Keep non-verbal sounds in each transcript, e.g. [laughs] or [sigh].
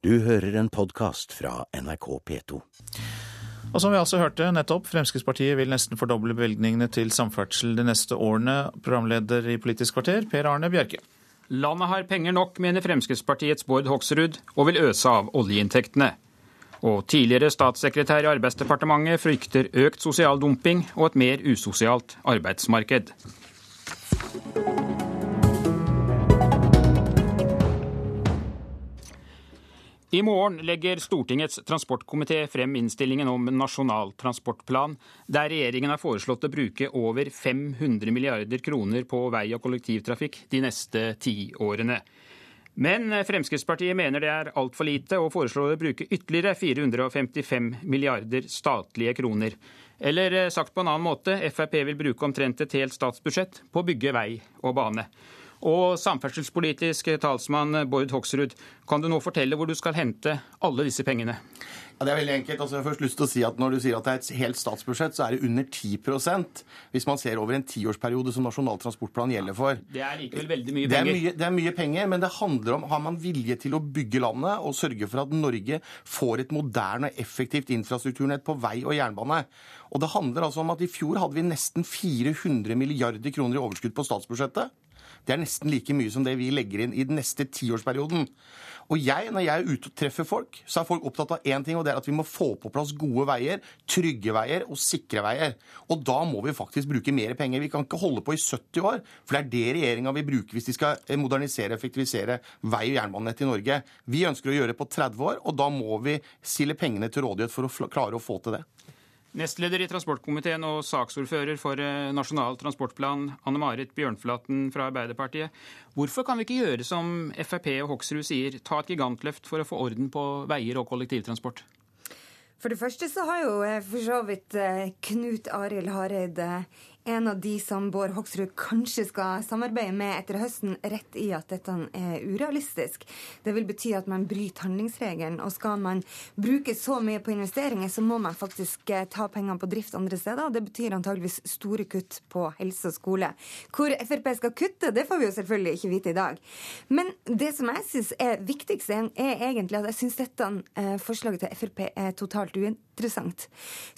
Du hører en podkast fra NRK P2. Og som vi altså hørte nettopp, Fremskrittspartiet vil nesten fordoble bevilgningene til samferdsel de neste årene. Programleder i Politisk kvarter, Per Arne Bjerke. Landet har penger nok, mener Fremskrittspartiets Bård Hoksrud, og vil øse av oljeinntektene. Og tidligere statssekretær i Arbeidsdepartementet frykter økt sosial dumping og et mer usosialt arbeidsmarked. I morgen legger Stortingets transportkomité frem innstillingen om Nasjonal transportplan, der regjeringen har foreslått å bruke over 500 milliarder kroner på vei og kollektivtrafikk de neste ti årene. Men Fremskrittspartiet mener det er altfor lite, og foreslår å bruke ytterligere 455 milliarder statlige kroner. Eller sagt på en annen måte, Frp vil bruke omtrent et helt statsbudsjett på å bygge vei og bane. Og samferdselspolitisk talsmann Bård Hoksrud, kan du nå fortelle hvor du skal hente alle disse pengene? Ja, det er veldig enkelt. Altså, jeg har først lyst til å si at Når du sier at det er et helt statsbudsjett, så er det under 10% hvis man ser over en tiårsperiode som Nasjonal transportplan gjelder for. Det er likevel veldig mye det penger. mye, det er mye penger, men det handler om har man vilje til å bygge landet og sørge for at Norge får et moderne og effektivt infrastrukturnett på vei og jernbane. Og det handler altså om at I fjor hadde vi nesten 400 milliarder kroner i overskudd på statsbudsjettet. Det er nesten like mye som det vi legger inn i den neste tiårsperioden. Og jeg, når jeg er ute og treffer folk, så er folk opptatt av én ting, og det er at vi må få på plass gode veier, trygge veier og sikre veier. Og da må vi faktisk bruke mer penger. Vi kan ikke holde på i 70 år, for det er det regjeringa vil bruke hvis de skal modernisere og effektivisere vei- og jernbanenett i Norge. Vi ønsker å gjøre det på 30 år, og da må vi stille pengene til rådighet for å klare å få til det. Nestleder i transportkomiteen og saksordfører for Nasjonal transportplan, Anne Marit Bjørnflaten fra Arbeiderpartiet. Hvorfor kan vi ikke gjøre som Frp og Hoksrud sier, ta et gigantløft for å få orden på veier og kollektivtransport? For det første så har jo for så vidt Knut Arild Hareide en av de som Bård Hoksrud kanskje skal samarbeide med etter høsten, rett i at dette er urealistisk. Det vil bety at man bryter handlingsregelen. Og skal man bruke så mye på investeringer, så må man faktisk ta pengene på drift andre steder. Det betyr antageligvis store kutt på helse og skole. Hvor Frp skal kutte, det får vi jo selvfølgelig ikke vite i dag. Men det som jeg syns er viktigst, er egentlig at jeg syns dette forslaget til Frp er totalt uinteressant.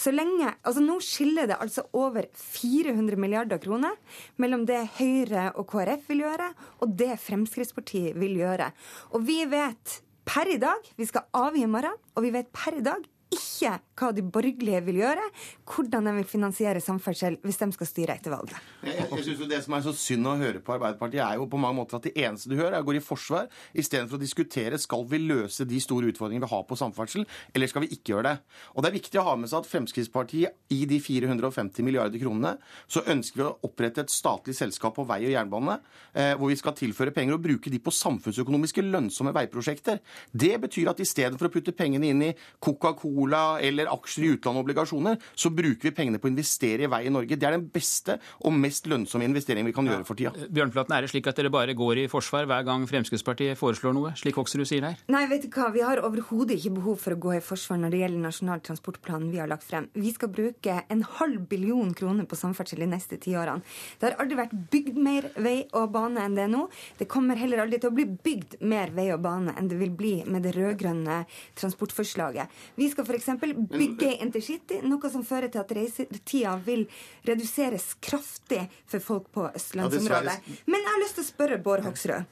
Så lenge, altså Nå skiller det altså over 400 milliarder kroner mellom det Høyre og KrF vil gjøre, og det Fremskrittspartiet vil gjøre. Og vi vet per i dag, vi skal avgi i morgen, og vi vet per i dag ikke hva de borgerlige vil gjøre, hvordan de vil finansiere samferdsel hvis de skal styre etter valget. Jeg, jeg synes jo Det som er så synd å høre på Arbeiderpartiet, er jo på mange måter at det eneste du hører, er å gå i forsvar istedenfor å diskutere skal vi løse de store utfordringene vi har på samferdsel, eller skal vi ikke gjøre det. Og Det er viktig å ha med seg at Fremskrittspartiet i de 450 milliarder kronene, så ønsker vi å opprette et statlig selskap på vei og jernbane, eh, hvor vi skal tilføre penger og bruke de på samfunnsøkonomiske lønnsomme veiprosjekter. Det betyr at istedenfor å putte pengene inn i Coca-Cola eller aksjer i utlandet og obligasjoner, så bruker vi pengene på å investere i vei i Norge. Det er den beste og mest lønnsomme investeringen vi kan gjøre for tida. Bjørnflaten, er det slik at dere bare går i forsvar hver gang Fremskrittspartiet foreslår noe, slik Hoksrud sier her? Nei, vet du hva, vi har overhodet ikke behov for å gå i forsvar når det gjelder Nasjonal transportplan vi har lagt frem. Vi skal bruke en halv billion kroner på samferdsel de neste ti årene. Det har aldri vært bygd mer vei og bane enn det er nå. Det kommer heller aldri til å bli bygd mer vei og bane enn det vil bli med det rød-grønne transportforslaget. Vi skal f.eks. bygge intercity, noe som fører til at reisetida vil reduseres kraftig for folk på østlandsområdet. Men jeg har lyst til å spørre Bård Hoksrud.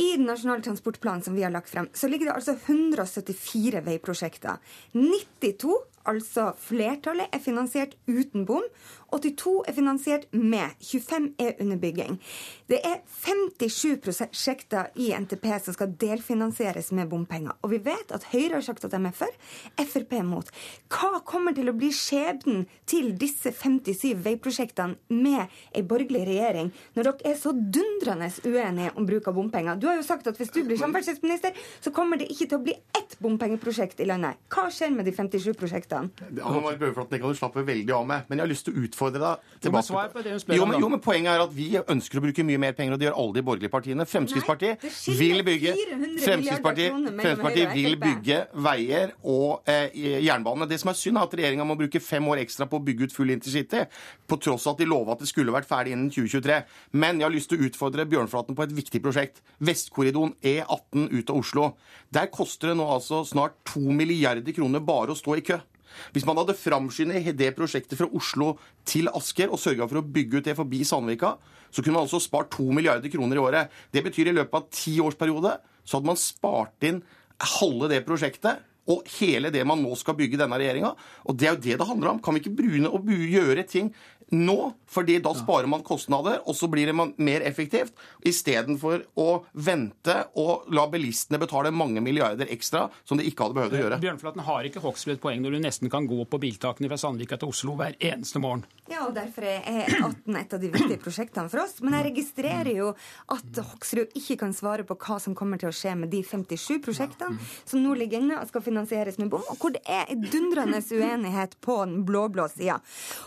I den nasjonale transportplanen som vi har lagt frem, så ligger det altså 174 veiprosjekter. 92 altså flertallet, er finansiert uten bom. 82 er finansiert med. 25 er under bygging. Det er 57% prosjekter i NTP som skal delfinansieres med bompenger. Og vi vet at Høyre har sagt at de er for, Frp er mot. Hva kommer til å bli skjebnen til disse 57 veiprosjektene med ei borgerlig regjering, når dere er så dundrende uenige om bruk av bompenger? Du har jo sagt at hvis du blir samferdselsminister, så kommer det ikke til å bli ett bompengeprosjekt i landet. Hva skjer med de 57 prosjektene? Prosjektene? Anne Marit Bjørnflaten, det kan du slappe veldig av med. Men jeg har lyst til å utfordre deg Jo, men tilbake. på det hun jo, men, jo, men poenget er at vi ønsker å bruke mye mer penger, og det gjør alle de borgerlige partiene. Fremskrittspartiet Nei, vil bygge Fremskrittspartiet, Fremskrittspartiet vil bygge veier og eh, jernbane. Det som er synd, er at regjeringa må bruke fem år ekstra på å bygge ut full intercity, på tross av at de lova at det skulle vært ferdig innen 2023. Men jeg har lyst til å utfordre Bjørnflaten på et viktig prosjekt. Vestkorridoren E18 ut av Oslo. Der koster det nå altså snart to milliarder kroner bare å stå i kø. Hvis man hadde framskyndet det prosjektet fra Oslo til Asker og sørga for å bygge ut det forbi Sandvika, så kunne man altså spart to milliarder kroner i året. Det betyr i løpet av ti årsperiode så hadde man spart inn halve det prosjektet. Og hele det man nå skal bygge denne regjeringa. Og det er jo det det handler om. Kan vi ikke brune og gjøre ting nå? fordi da sparer man kostnader, og så blir det mer effektivt. Istedenfor å vente og la bilistene betale mange milliarder ekstra som de ikke hadde behøvd å gjøre. Bjørnflaten har ikke Hoksrud et poeng når du nesten kan gå på biltakene fra Sandvika til Oslo hver eneste morgen. Ja, og derfor er E18 et av de viktige prosjektene for oss. Men jeg registrerer jo at Hoksrud ikke kan svare på hva som kommer til å skje med de 57 prosjektene som nå ligger inne og skal finansieres med bom, og hvor det er en dundrende uenighet på den blå-blå sida.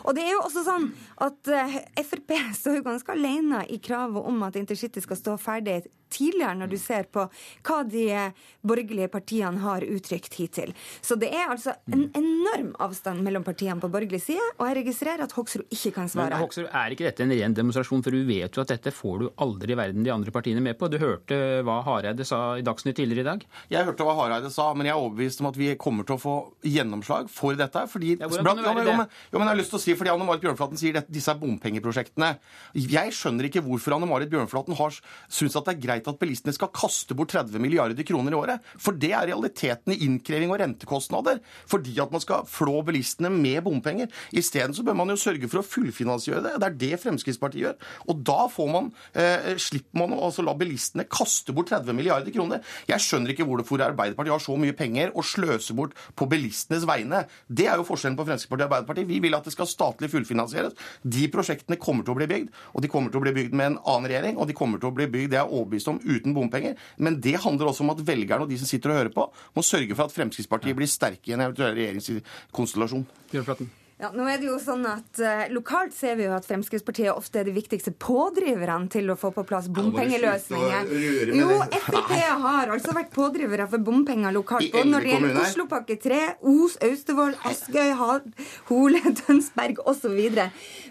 Og det er jo også sånn at eh, Frp [laughs] står ganske alene i kravet om at intercity skal stå ferdig tidligere, når du ser på hva de borgerlige partiene har uttrykt hittil. Så det er altså en enorm avstand mellom partiene på borgerlig side, og jeg registrerer at Hoksrud ikke kan svare. Men. Hoksrud, er ikke dette en ren demonstrasjon? For du vet jo at dette får du aldri i verden de andre partiene med på. Du hørte hva Hareide sa i Dagsnytt tidligere i dag. Jeg hørte hva Hareide sa, men jeg er overbevist om at vi kommer til å få gjennomslag for dette. fordi... Ja, blant, Jo, men- jo, men- Jo, men jeg har lyst til å si, fordi Anne Marit Bjørnflaten sier at disse er bompengeprosjektene. Jeg skjønner ikke hvorfor Anne Marit Bjørnflaten har syns at det er greit at bilistene skal kaste bort 30 milliarder kroner i året. For det er realiteten i innkreving og rentekostnader. Fordi at man skal flå bilistene med bompenger. Isteden bør man jo sørge for å fullfinansiere det. Det er det Fremskrittspartiet gjør. Og da får man, eh, slipper man å altså la bilistene kaste bort 30 milliarder kroner. Jeg skjønner ikke hvorfor Arbeiderpartiet har så mye penger å sløse bort på bilistenes vegne. Det er jo forskjellen på Fremskrittspartiet og Arbeiderpartiet. Vi vil at det skal statlig fullfinansieres. De prosjektene kommer til å bli bygd, og de kommer til å bli bygd med en annen regjering, og de kommer til å bli bygd, det er overbevist om, uten bompenger. Men det handler også om at velgerne og de som sitter og hører på, må sørge for at Fremskrittspartiet blir sterke i en eventuell regjeringskonstellasjon. Ja, nå er det jo sånn at eh, Lokalt ser vi jo at Fremskrittspartiet ofte er de viktigste pådriverne til å få på plass bompengeløsninger. Jo. Frp har altså vært pådrivere for bompenger lokalt. I Både når det gjelder. Oslopakke 3, Os, Austevoll, Askøy, Hole, Tønsberg osv.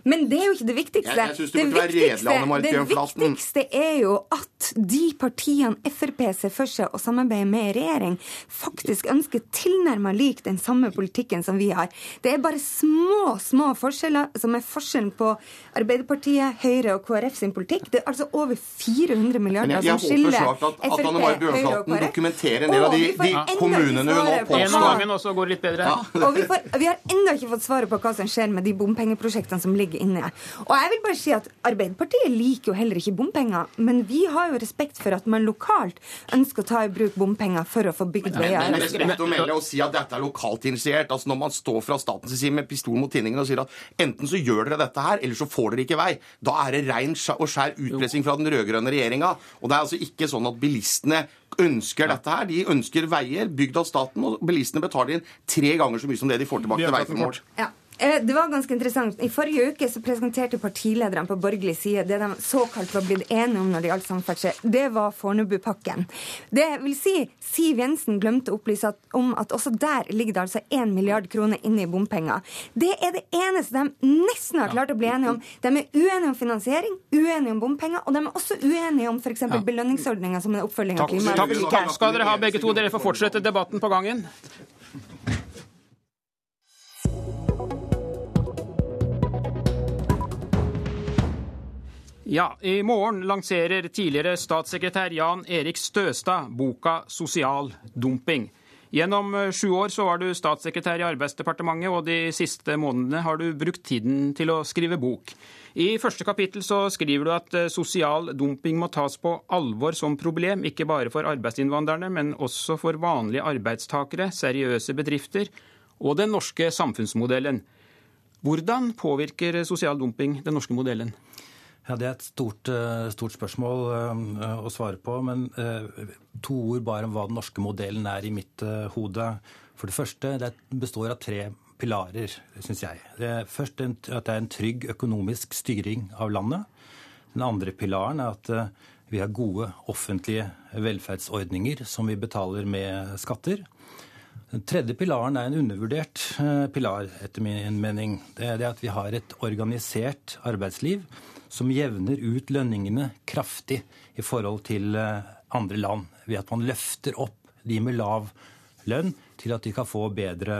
Men det er jo ikke det viktigste. Jeg- jeg synes du det, burde være redelig, det viktigste er jo at de partiene Frp ser for seg å samarbeide med i regjering, faktisk ønsker tilnærmet lik den samme politikken som vi har. Det er bare små, små forskjeller som er forskjellen på Arbeiderpartiet, Høyre og KrF sin politikk. Det er altså over 400 milliarder jeg, jeg som skiller håper snart at, at FrP, Anne Marit Høyre og Bjørnflaten KrF. dokumenterer en del av de, Og de kommunene hun nå påstår Ja. går litt bedre. og vi, får, vi har ennå ikke fått svaret på hva som skjer med de bompengeprosjektene som ligger inne. Og jeg vil bare si at Arbeiderpartiet liker jo heller ikke bompenger, men vi har jo respekt for at man lokalt ønsker å ta i bruk bompenger for å få bygd Men men, respekt å melde og si at dette er lokalt initiert. Altså Når man står fra statens side med pistol mot tinningen og sier at enten så gjør dere dette her, eller så får dere ikke vei, da er det rein og skjær utpressing fra den rød-grønne regjeringa. Og det er altså ikke sånn at bilistene ønsker dette her. De ønsker veier bygd av staten, og bilistene betaler inn tre ganger så mye som det de får tilbake til veiformål. Ja. Eh, Det var ganske interessant. I forrige uke så presenterte partilederne på borgerlig side det de såkalt var blitt enige om når det gjaldt samferdsel. Det var Fornebupakken. Det vil si, Siv Jensen glemte å opplyse at, om at også der ligger det altså 1 milliard kroner inne i bompenger. Det er det eneste de nesten har klart å bli enige om. De er uenige om finansiering, uenige om bompenger, og de er også uenige om f.eks. Ja. belønningsordninga som en oppfølging av klimaet. takk, takk skal dere ha, begge to. Dere får fortsette debatten på gangen. Ja, I morgen lanserer tidligere statssekretær Jan Erik Støstad boka 'Sosial dumping'. Gjennom eh, sju år så var du statssekretær i Arbeidsdepartementet, og de siste månedene har du brukt tiden til å skrive bok. I første kapittel så skriver du at eh, sosial dumping må tas på alvor som problem, ikke bare for arbeidsinnvandrerne, men også for vanlige arbeidstakere, seriøse bedrifter og den norske samfunnsmodellen. Hvordan påvirker sosial dumping den norske modellen? Ja, Det er et stort, eh, stort spørsmål uh, å svare på. Men uh, to ord bare om hva den norske modellen er i mitt hode. For det første, det består av tre pilarer, syns jeg. Først at det er en trygg økonomisk styring av landet. Den andre pilaren er at vi har gode offentlige velferdsordninger som vi betaler med skatter. Den tredje pilaren er en undervurdert pilar, etter min mening. Det er at vi har et organisert arbeidsliv som jevner ut lønningene kraftig i forhold til eh, andre land, ved at man løfter opp de med lav lønn til at de kan få bedre,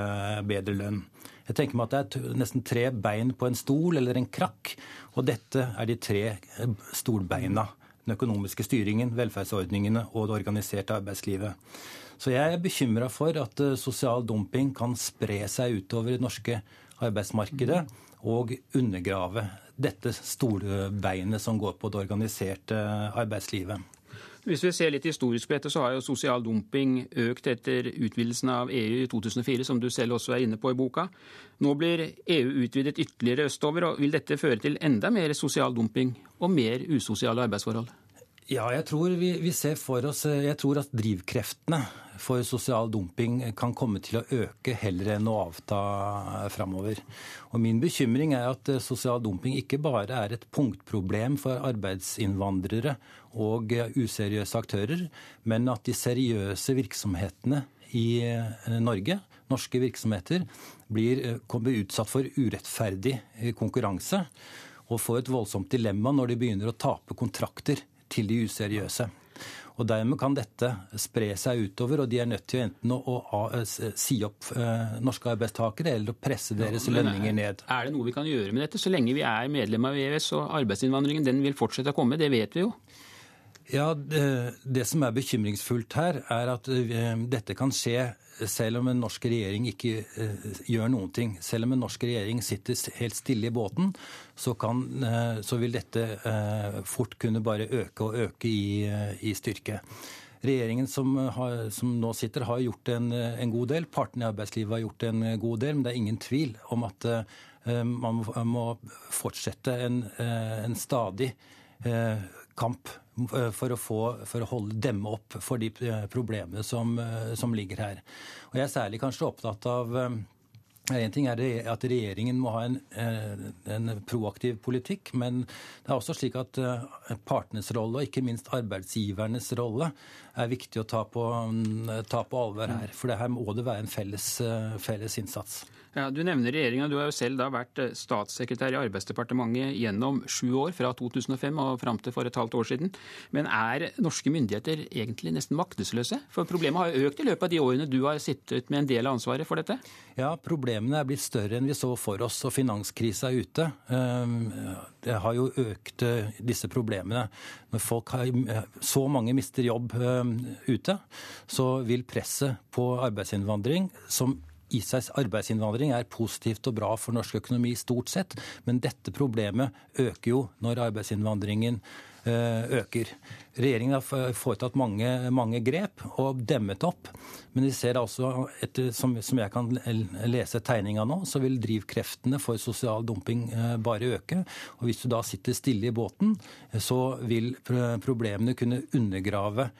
bedre lønn. Jeg tenker meg at det er nesten tre bein på en stol eller en krakk, og dette er de tre eh, stolbeina. Den økonomiske styringen, velferdsordningene og det organiserte arbeidslivet. Så jeg er bekymra for at eh, sosial dumping kan spre seg utover det norske arbeidsmarkedet og undergrave dette stolbeinet som går på det organiserte arbeidslivet. Hvis vi ser litt historisk på dette, så har jo sosial dumping økt etter utvidelsen av EU i 2004, som du selv også er inne på i boka. Nå blir EU utvidet ytterligere østover, og vil dette føre til enda mer sosial dumping og mer usosiale arbeidsforhold? Ja, jeg tror vi, vi, ser for oss Jeg tror at drivkreftene for sosial dumping kan komme til å øke heller enn å avta framover. Og min bekymring er at sosial dumping ikke bare er et punktproblem for arbeidsinnvandrere og useriøse aktører, men at de seriøse virksomhetene i Norge, norske virksomheter, blir, kommer utsatt for urettferdig konkurranse og får et voldsomt dilemma når de begynner å tape kontrakter til de useriøse. Og Dermed kan dette spre seg utover, og de er nødt til enten å, å, å si opp eh, norske arbeidstakere eller å presse deres ja, lønninger ned. Er det noe vi kan gjøre med dette, så lenge vi er medlem av EØS og arbeidsinnvandringen den vil fortsette å komme? Det vet vi jo. Ja, det, det, som er bekymringsfullt her, er at uh, dette kan skje selv om en norsk regjering ikke uh, gjør noen ting. Selv om en norsk regjering sitter helt stille i båten, så, kan, uh, så vil dette fort kunne bare øke og øke i, i styrke. Regjeringen som, har, som, nå sitter, har gjort en, en, god del. Partene i arbeidslivet har gjort en god del, men det er ingen tvil om at man må fortsette en, en stadig kamp Eh, for å, få, for å holde, demme opp for de eh, problemene som, eh, som, ligger her. Og Jeg er særlig kanskje opptatt av en ting er at regjeringen må ha en, en, proaktiv politikk, men det er også slik at partenes rolle, og ikke minst arbeidsgivernes rolle, er viktig å ta på, ta på alvor her. For her må det være en felles, felles innsats. Ja, Du nevner regjeringa. Du har jo selv da vært eh, statssekretær i Arbeidsdepartementet gjennom sju år, fra 2005 og fram til for et halvt år siden. Men er norske myndigheter egentlig nesten maktesløse? For problemet har jo økt i løpet av de årene du har sittet med en del av ansvaret for dette? Ja, problemene er blitt større enn vi så for oss, og finanskrisa er ute. Ehm, det har jo økt eh, disse problemene. Når folk har, eh, så mange mister jobb ute, så vil presset på arbeidsinnvandring, som i seg arbeidsinnvandring er positivt og bra for norsk økonomi stort sett, men dette problemet øker jo når arbeidsinnvandringen eh, øker. Regjeringen har foretatt mange, mange, grep og demmet opp. Men vi ser altså, etter, som, som, jeg kan lese tegninga nå, så vil drivkreftene for sosial dumping eh, bare øke. Og hvis du da sitter stille i båten, så vil problemene kunne undergrave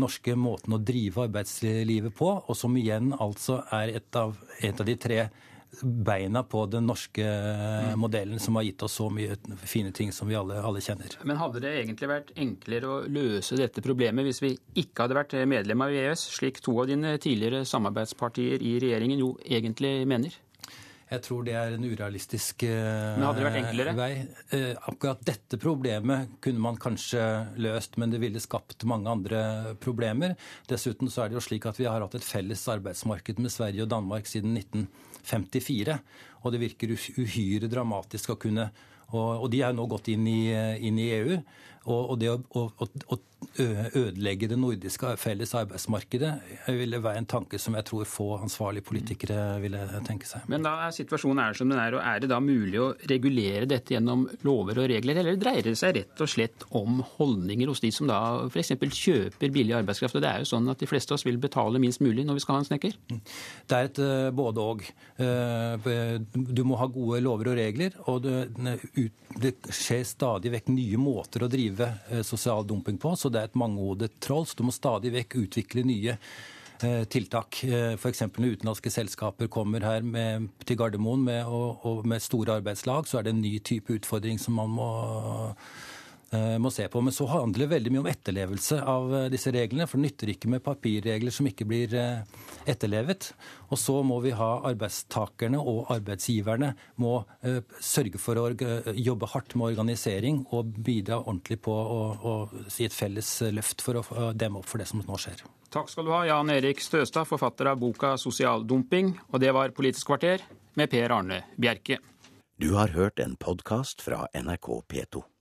norske måten å drive arbeidslivet på, og som igjen altså er et av, et av de tre beina på den norske mm. modellen som har gitt oss så mye fine ting som vi alle, alle, kjenner. Men hadde det egentlig vært enklere å løse dette problemet hvis vi ikke hadde vært medlem av EØS, slik to av dine tidligere samarbeidspartier i regjeringen jo egentlig mener? Jeg tror det er en urealistisk enklere? vei. Uh, akkurat dette problemet kunne man kanskje løst, men det ville skapt mange andre problemer. Dessuten så er det jo slik at vi har hatt et felles arbeidsmarked med Sverige og Danmark siden 1954. Og det virker uhyre dramatisk å kunne og, de er nå gått inn i, inn i, EU. Og, det å, å, å, ødelegge det nordiske felles arbeidsmarkedet ville være en tanke som jeg tror få ansvarlige politikere ville tenke seg. Men da er situasjonen er som den er, og er det da mulig å regulere dette gjennom lover og regler, eller dreier det seg rett og slett om holdninger hos de som da f.eks. kjøper billig arbeidskraft? Og det er jo sånn at de fleste av oss vil betale minst mulig når vi skal ha en snekker? Det er et både og. Du må ha gode lover og regler, og det, det skjer stadig vekk nye måter å drive eh, sosial dumping på. Så det er et mangehodet troll. Så du må stadig vekk utvikle nye eh, tiltak. Eh, F.eks. når utenlandske selskaper kommer her med, til Gardermoen med, og, og med store arbeidslag, så er det en ny type utfordring som man må må se på. Men så handler det veldig mye om etterlevelse av eh, disse reglene. For det nytter ikke med papirregler som ikke blir eh, etterlevet. Og så må vi ha arbeidstakerne og arbeidsgiverne må sørge for å jobbe hardt med organisering og bidra ordentlig på å, å si et felles løft for å demme opp for det som nå skjer. Takk skal du ha, Jan Erik Støstad, forfatter av boka 'Sosial dumping'. Og det var Politisk kvarter med Per Arne Bjerke. Du har hørt en podkast fra NRK P2.